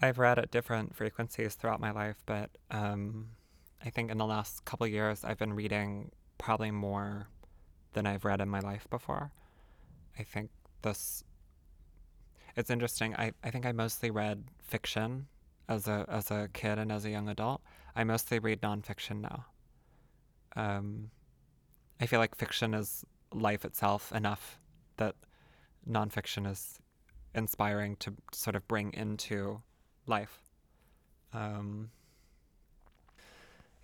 I've read at different frequencies throughout my life, but um, I think in the last couple years I've been reading probably more than I've read in my life before. I think this it's interesting. I, I think I mostly read fiction as a as a kid and as a young adult. I mostly read nonfiction now. Um, I feel like fiction is life itself enough that nonfiction is inspiring to sort of bring into life. Um,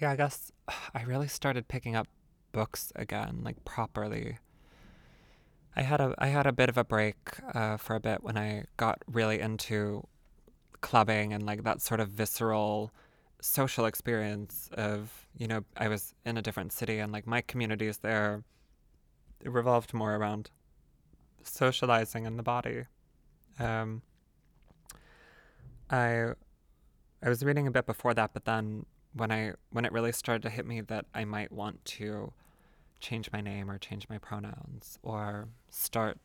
yeah, I guess I really started picking up books again, like properly. I had a I had a bit of a break uh, for a bit when I got really into clubbing and like that sort of visceral social experience of you know I was in a different city and like my communities there it revolved more around socializing in the body. Um, I I was reading a bit before that, but then when I when it really started to hit me that I might want to change my name or change my pronouns or start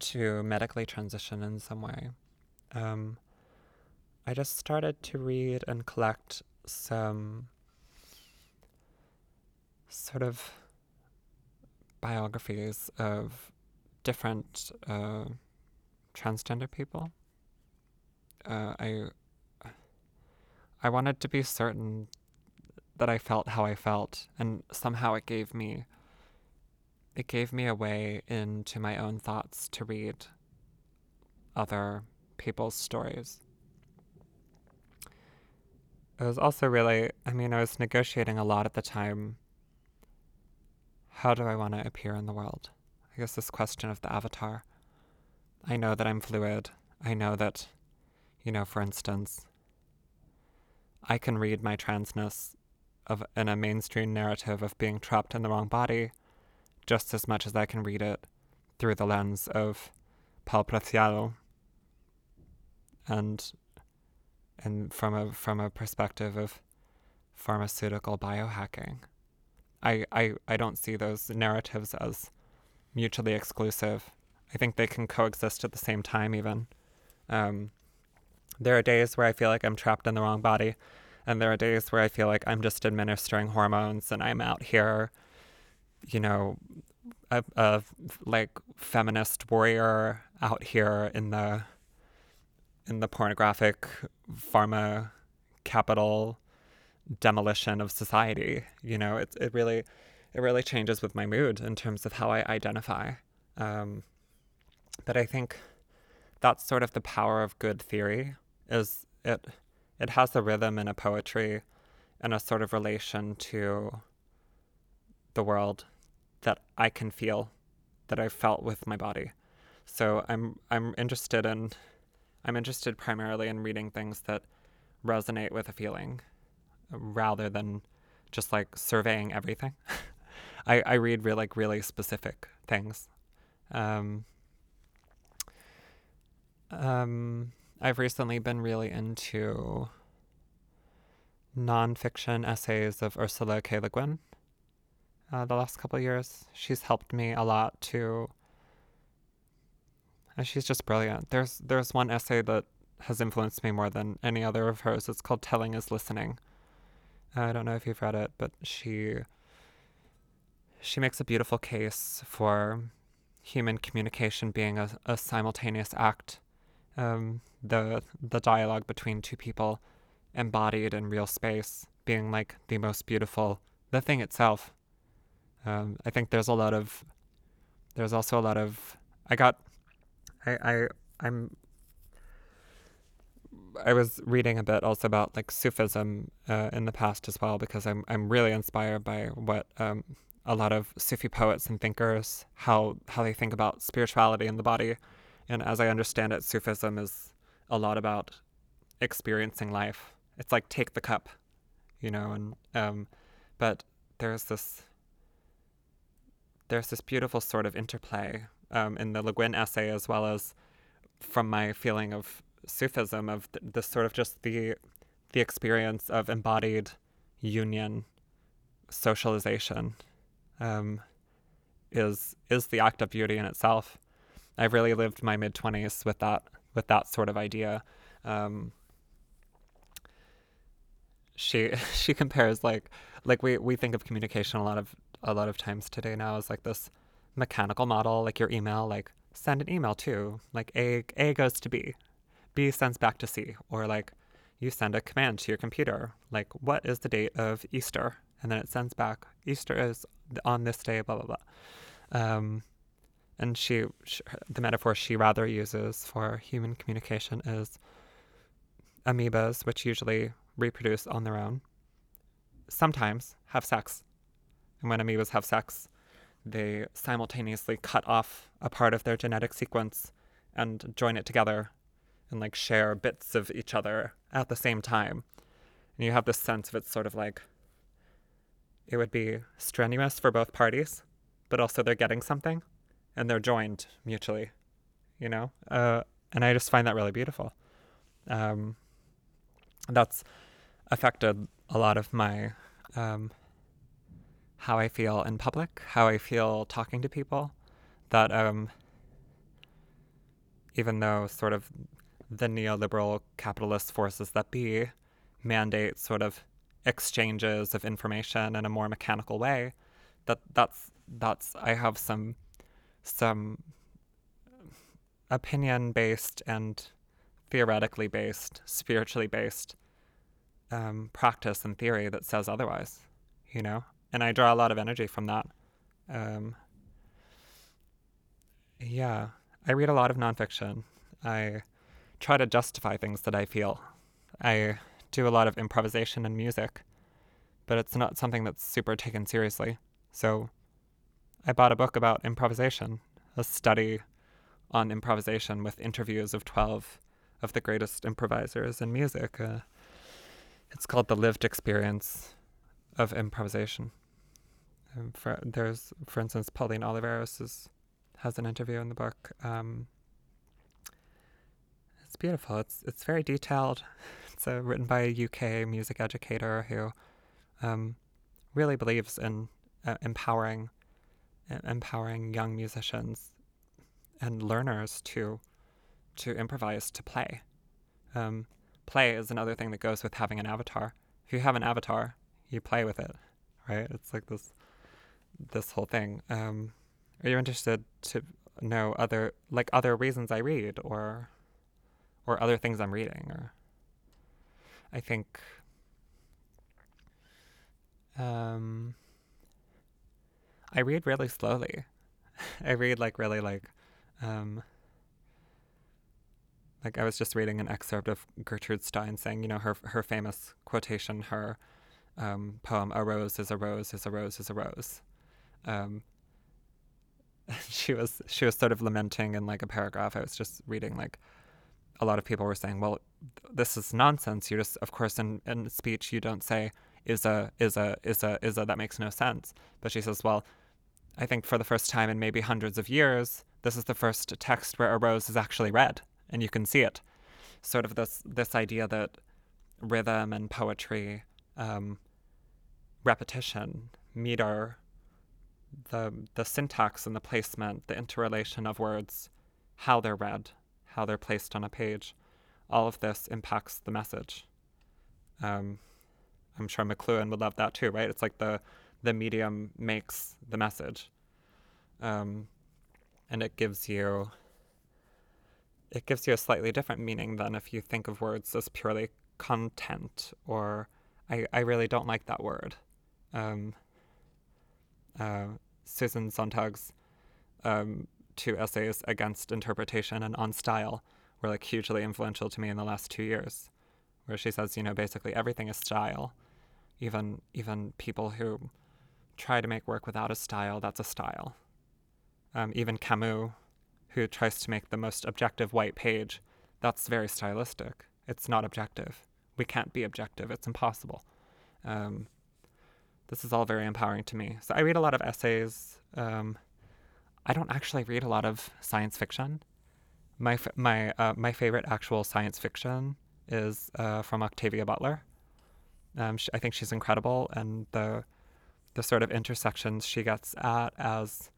to medically transition in some way, um, I just started to read and collect some sort of biographies of different uh, transgender people. Uh, I I wanted to be certain that I felt how I felt, and somehow it gave me it gave me a way into my own thoughts to read other people's stories. It was also really, I mean, I was negotiating a lot at the time. How do I want to appear in the world? I guess this question of the avatar. I know that I'm fluid. I know that, you know, for instance, I can read my transness of in a mainstream narrative of being trapped in the wrong body just as much as I can read it through the lens of Paul Preciado and and from a from a perspective of pharmaceutical biohacking. I, I, I don't see those narratives as mutually exclusive. I think they can coexist at the same time even. Um, there are days where I feel like I'm trapped in the wrong body, and there are days where I feel like I'm just administering hormones and I'm out here, you know, a, a like feminist warrior out here in the in the pornographic pharma capital demolition of society. You know, it it really it really changes with my mood in terms of how I identify. Um, but I think that's sort of the power of good theory is it it has a rhythm and a poetry and a sort of relation to the world that I can feel that I felt with my body. So I'm I'm interested in I'm interested primarily in reading things that resonate with a feeling rather than just like surveying everything. I, I read real like really specific things. Um, um, I've recently been really into nonfiction essays of Ursula K. Le Guin. Uh, the last couple years, she's helped me a lot to. Uh, she's just brilliant. There's there's one essay that has influenced me more than any other of hers. It's called "Telling Is Listening." I don't know if you've read it, but she she makes a beautiful case for human communication being a, a simultaneous act um, the the dialogue between two people embodied in real space being like the most beautiful the thing itself. Um, i think there's a lot of there's also a lot of i got i i i'm I was reading a bit also about like Sufism uh, in the past as well because I'm I'm really inspired by what um, a lot of Sufi poets and thinkers how how they think about spirituality in the body and as I understand it, Sufism is a lot about experiencing life. It's like take the cup, you know, and um, but there's this there's this beautiful sort of interplay um, in the Le Guin essay as well as from my feeling of Sufism of th- this sort of just the the experience of embodied union, socialization, um, is is the act of beauty in itself. I've really lived my mid twenties with that with that sort of idea, Um, she she compares like like we we think of communication a lot of a lot of times today now as like this mechanical model like your email like send an email to like a a goes to b b sends back to c or like you send a command to your computer like what is the date of easter? And then it sends back easter is on this day blah blah blah. Um, and she, she the metaphor she rather uses for human communication is amoebas which usually reproduce on their own, sometimes have sex. And when amoebas have sex, they simultaneously cut off a part of their genetic sequence and join it together and like share bits of each other at the same time. And you have this sense of it's sort of like it would be strenuous for both parties, but also they're getting something and they're joined mutually, you know? Uh, and I just find that really beautiful. Um, that's affected a lot of my um, how I feel in public, how I feel talking to people. That um, even though sort of the neoliberal capitalist forces that be mandate sort of exchanges of information in a more mechanical way, that that's that's I have some some opinion based and theoretically based, spiritually based um, practice and theory that says otherwise, you know? And I draw a lot of energy from that. Um, yeah, I read a lot of nonfiction. I try to justify things that I feel. I do a lot of improvisation and music, but it's not something that's super taken seriously. So I bought a book about improvisation, a study on improvisation with interviews of 12 of the greatest improvisers in music. Uh, it's called The Lived Experience of Improvisation. Um, for, there's, for instance, Pauline Oliveros is, has an interview in the book. Um, it's beautiful. It's it's very detailed. It's uh, written by a UK music educator who um, really believes in uh, empowering empowering young musicians and learners to to improvise to play. Um, play is another thing that goes with having an avatar. If you have an avatar, you play with it, right? It's like this this whole thing. Um, are you interested to know other like other reasons I read or or other things I'm reading or I think um I read really slowly. I read like really like um like I was just reading an excerpt of Gertrude Stein saying, you know, her her famous quotation, her um, poem "A rose is a rose is a rose is a rose." Um, she was she was sort of lamenting in like a paragraph. I was just reading like a lot of people were saying, well, this is nonsense. You just, of course, in in speech you don't say is a is a is a is a that makes no sense. But she says, well, I think for the first time in maybe hundreds of years, this is the first text where a rose is actually read and you can see it. Sort of this this idea that rhythm and poetry, um, repetition, meter, the the syntax and the placement, the interrelation of words, how they're read, how they're placed on a page, all of this impacts the message. Um, I'm sure McLuhan would love that too, right? It's like the the medium makes the message, um, and it gives you it gives you a slightly different meaning than if you think of words as purely content or I, I really don't like that word. Um, uh, Susan Sontag's um, two essays against interpretation and on style were like hugely influential to me in the last two years, where she says, you know, basically everything is style. Even even people who try to make work without a style, that's a style. Um, even Camus who tries to make the most objective white page, that's very stylistic. It's not objective. We can't be objective. It's impossible. Um, this is all very empowering to me. So I read a lot of essays. Um, I don't actually read a lot of science fiction. My f- my uh, my favorite actual science fiction is uh, from Octavia Butler. Um, I think she's incredible, and the the sort of intersections she gets at as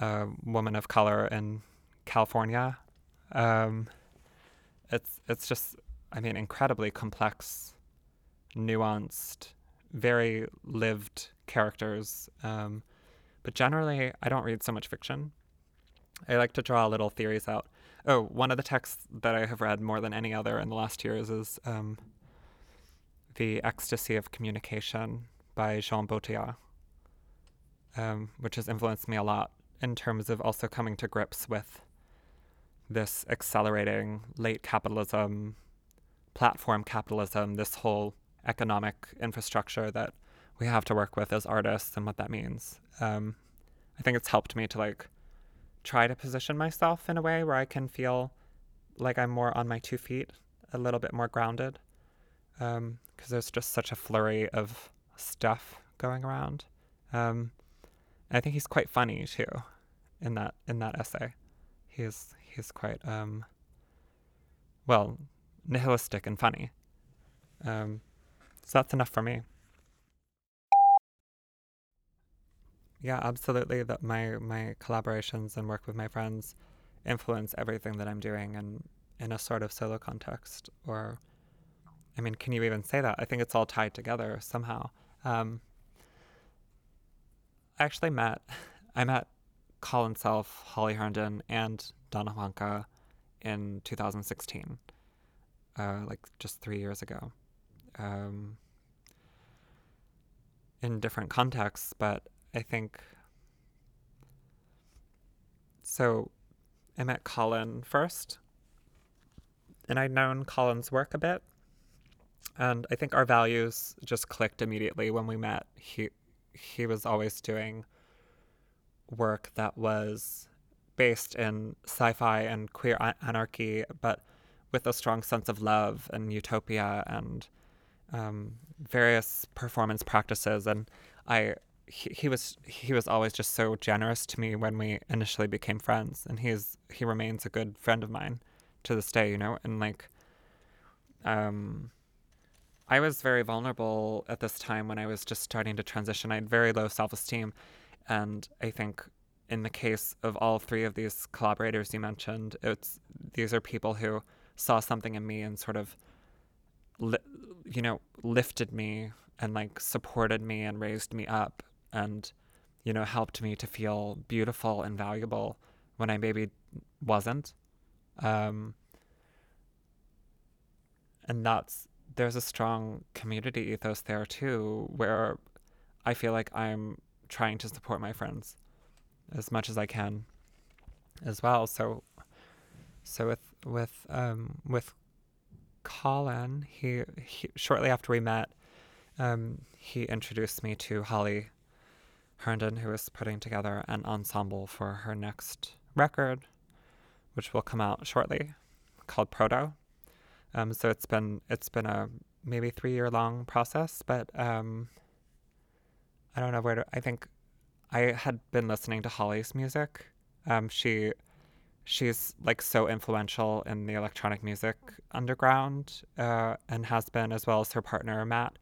a woman of color in California. Um, it's it's just I mean, incredibly complex, nuanced, very lived characters. Um, but generally, I don't read so much fiction. I like to draw little theories out. Oh, one of the texts that I have read more than any other in the last years is um, The Ecstasy of Communication by Jean Baudrillard, um, which has influenced me a lot in terms of also coming to grips with this accelerating late capitalism, platform capitalism, this whole economic infrastructure that we have to work with as artists and what that means. Um, I think it's helped me to like try to position myself in a way where I can feel like I'm more on my two feet, a little bit more grounded, because um, there's just such a flurry of stuff going around. Um, I think he's quite funny too, in that in that essay. He's he's quite um, well nihilistic and funny. Um, so that's enough for me. Yeah, absolutely. That my my collaborations and work with my friends influence everything that I'm doing, and in a sort of solo context. Or, I mean, can you even say that? I think it's all tied together somehow. Um, I actually met, I met Colin Self, Holly Herndon, and Donna Huanca in 2016, uh, like just three years ago. Um, in different contexts, but I think so. I met Colin first, and I'd known Colin's work a bit, and I think our values just clicked immediately when we met. He he was always doing work that was based in sci-fi and queer anarchy, but with a strong sense of love and utopia and um, various performance practices. And I he, he was he was always just so generous to me when we initially became friends and he's he remains a good friend of mine to this day you know and like um i was very vulnerable at this time when i was just starting to transition i had very low self-esteem and i think in the case of all three of these collaborators you mentioned it's these are people who saw something in me and sort of li- you know lifted me and like supported me and raised me up and you know helped me to feel beautiful and valuable when I maybe wasn't. Um, and that's there's a strong community ethos there too, where I feel like I'm trying to support my friends as much as I can, as well. So, so with with um, with Colin, he, he shortly after we met, um, he introduced me to Holly Herndon, who is putting together an ensemble for her next record, which will come out shortly, called Proto. Um, so it's been it's been a maybe three year long process, but um, I don't know where to. I think I had been listening to Holly's music. Um, she she's like so influential in the electronic music underground uh, and has been as well as her partner Mat,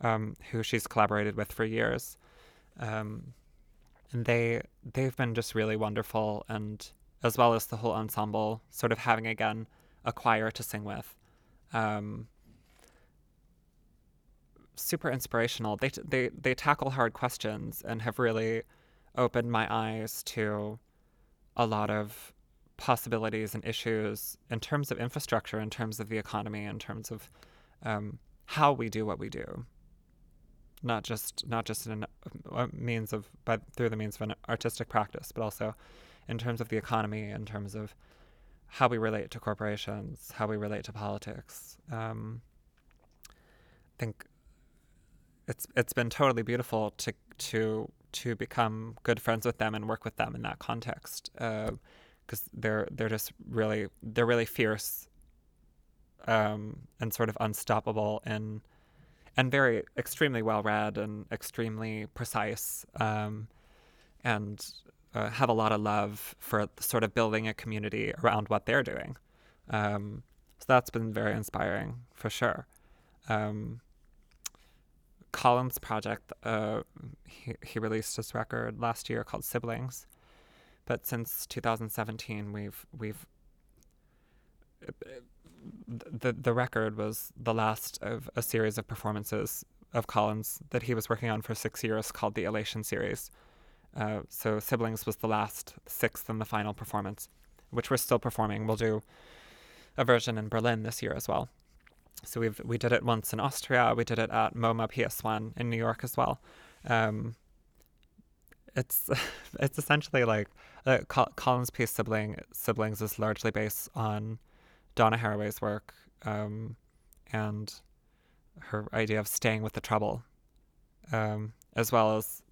um, who she's collaborated with for years. Um, and they they've been just really wonderful, and as well as the whole ensemble, sort of having again a choir to sing with. Um, super inspirational. They they they tackle hard questions and have really opened my eyes to a lot of possibilities and issues in terms of infrastructure, in terms of the economy, in terms of um, how we do what we do not just not just in a means of but through the means of an artistic practice, but also in terms of the economy, in terms of how we relate to corporations, how we relate to politics. Um, I think it's it's been totally beautiful to to to become good friends with them and work with them in that context because uh, they're they're just really they're really fierce um, and sort of unstoppable in and very extremely well read and extremely precise, um, and uh, have a lot of love for sort of building a community around what they're doing. Um, so that's been very inspiring for sure. Um, Colin's project, uh, he, he released his record last year called Siblings, but since 2017 we've we've the the record was the last of a series of performances of Colin's that he was working on for six years called the Elation series. Uh, so Siblings was the last sixth and the final performance, which we're still performing. We'll do a version in Berlin this year as well. So we've we did it once in Austria. We did it at MoMA PS1 in New York as well. Um, it's it's essentially like uh, Colin's piece sibling siblings is largely based on Donna Haraway's work um, and her idea of staying with the trouble, um, as well as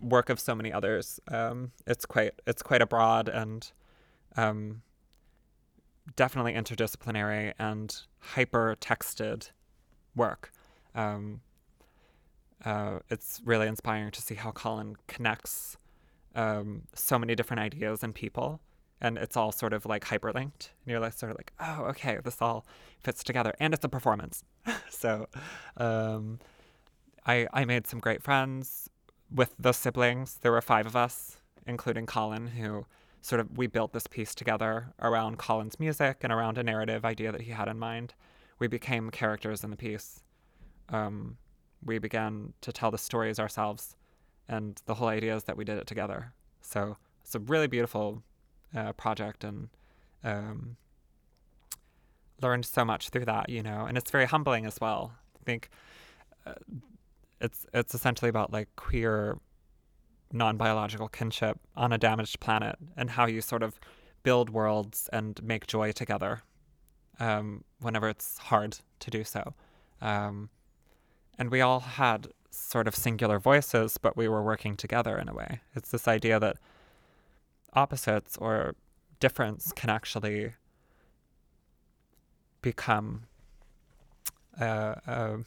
work of so many others. Um, it's quite it's quite a broad and um, definitely interdisciplinary and hyper texted work. Um, uh, it's really inspiring to see how Colin connects um, so many different ideas and people. And it's all sort of like hyperlinked. And you're like, sort of like, oh, okay, this all fits together. And it's a performance. so um, I, I made some great friends with the siblings. There were five of us, including Colin, who sort of we built this piece together around Colin's music and around a narrative idea that he had in mind. We became characters in the piece. Um, we began to tell the stories ourselves, and the whole idea is that we did it together. So it's a really beautiful uh, project, and um, learned so much through that, you know, and it's very humbling as well. I think uh, it's it's essentially about like queer non-biological kinship on a damaged planet and how you sort of build worlds and make joy together um, whenever it's hard to do so. Um, and we all had sort of singular voices, but we were working together in a way. It's this idea that opposites or difference can actually become a, a,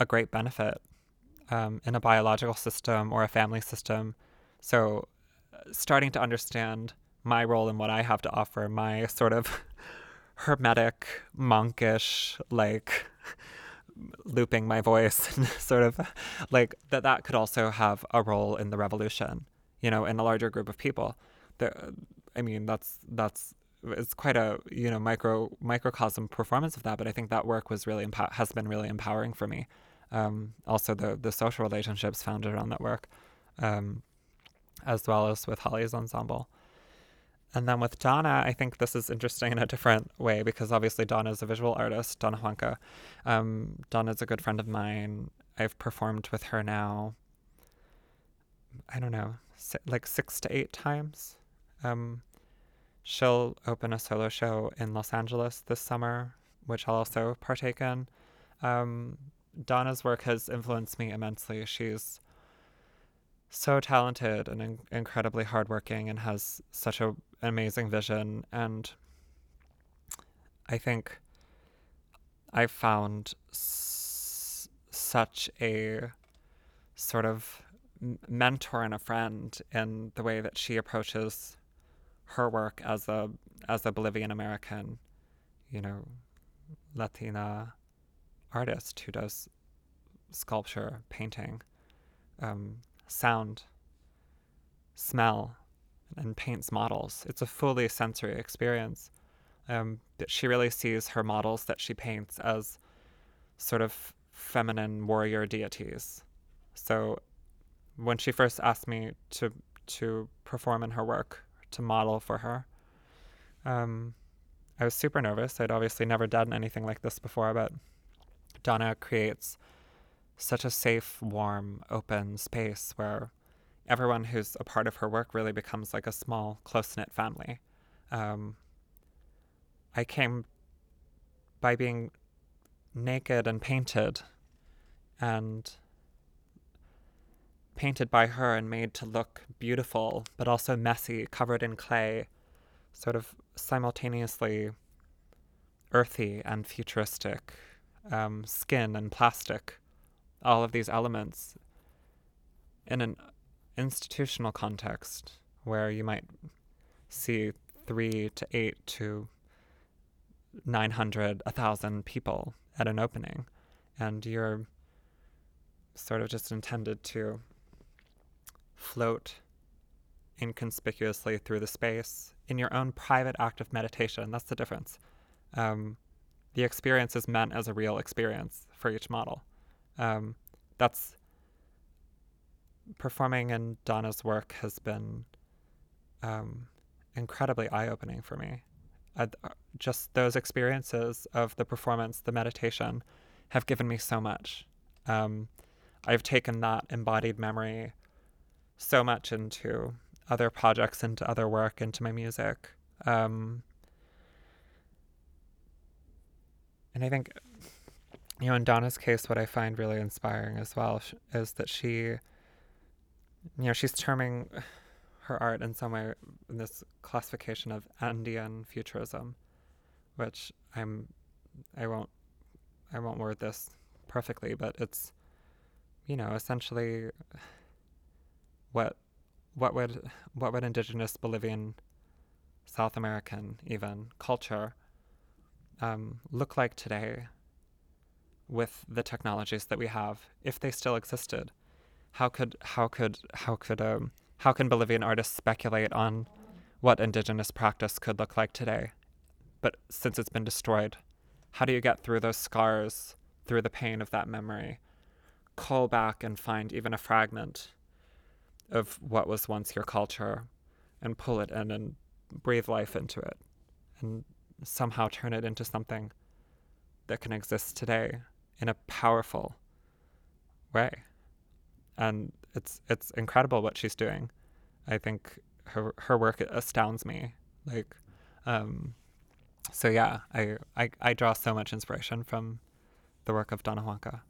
a great benefit um, in a biological system or a family system. So, uh, starting to understand my role and what I have to offer, my sort of hermetic, monkish, like looping my voice and sort of like that that could also have a role in the revolution you know in a larger group of people the, i mean that's that's it's quite a you know micro microcosm performance of that but i think that work was really has been really empowering for me um, also the the social relationships founded around that work um, as well as with holly's ensemble and then with Donna, I think this is interesting in a different way because obviously Donna is a visual artist, Donna Huanca. Um, Donna's a good friend of mine. I've performed with her now, I don't know, like six to eight times. Um, she'll open a solo show in Los Angeles this summer, which I'll also partake in. Um, Donna's work has influenced me immensely. She's so talented and in- incredibly hardworking and has such a amazing vision. And I think I found s- such a sort of mentor and a friend in the way that she approaches her work as a as a Bolivian American, you know, Latina artist who does sculpture, painting, um, sound, smell, and paints models. It's a fully sensory experience. Um, that she really sees her models that she paints as sort of feminine warrior deities. So when she first asked me to to perform in her work, to model for her, um, I was super nervous. I'd obviously never done anything like this before, but Donna creates such a safe, warm, open space where everyone who's a part of her work really becomes like a small, close knit family. Um, I came by being naked and painted and painted by her and made to look beautiful, but also messy, covered in clay, sort of simultaneously earthy and futuristic, um, skin and plastic, all of these elements in an institutional context where you might see three to eight to 900, 1,000 people at an opening, and you're sort of just intended to float inconspicuously through the space in your own private act of meditation. That's the difference. um, the experience is meant as a real experience for each model. Um, that's performing in Donna's work has been um, incredibly eye opening for me. Uh, just those experiences of the performance, the meditation, have given me so much. Um, I've taken that embodied memory so much into other projects, into other work, into my music. Um, and I think, you know, in Donna's case, what I find really inspiring as well is that she, you know, she's terming her art in some way in this classification of Andean futurism, which I'm, I won't, I won't word this perfectly, but it's, you know, essentially what, what would, what would indigenous Bolivian, South American even culture um, look like today with the technologies that we have if they still existed? How could how could how could um, how can Bolivian artists speculate on what indigenous practice could look like today? But since it's been destroyed, how do you get through those scars, through the pain of that memory, call back and find even a fragment of what was once your culture and pull it in and breathe life into it and somehow turn it into something that can exist today in a powerful way? And it's it's incredible what she's doing. I think her her work astounds me. Like, um, so yeah, I, I I draw so much inspiration from the work of Donna Huanca.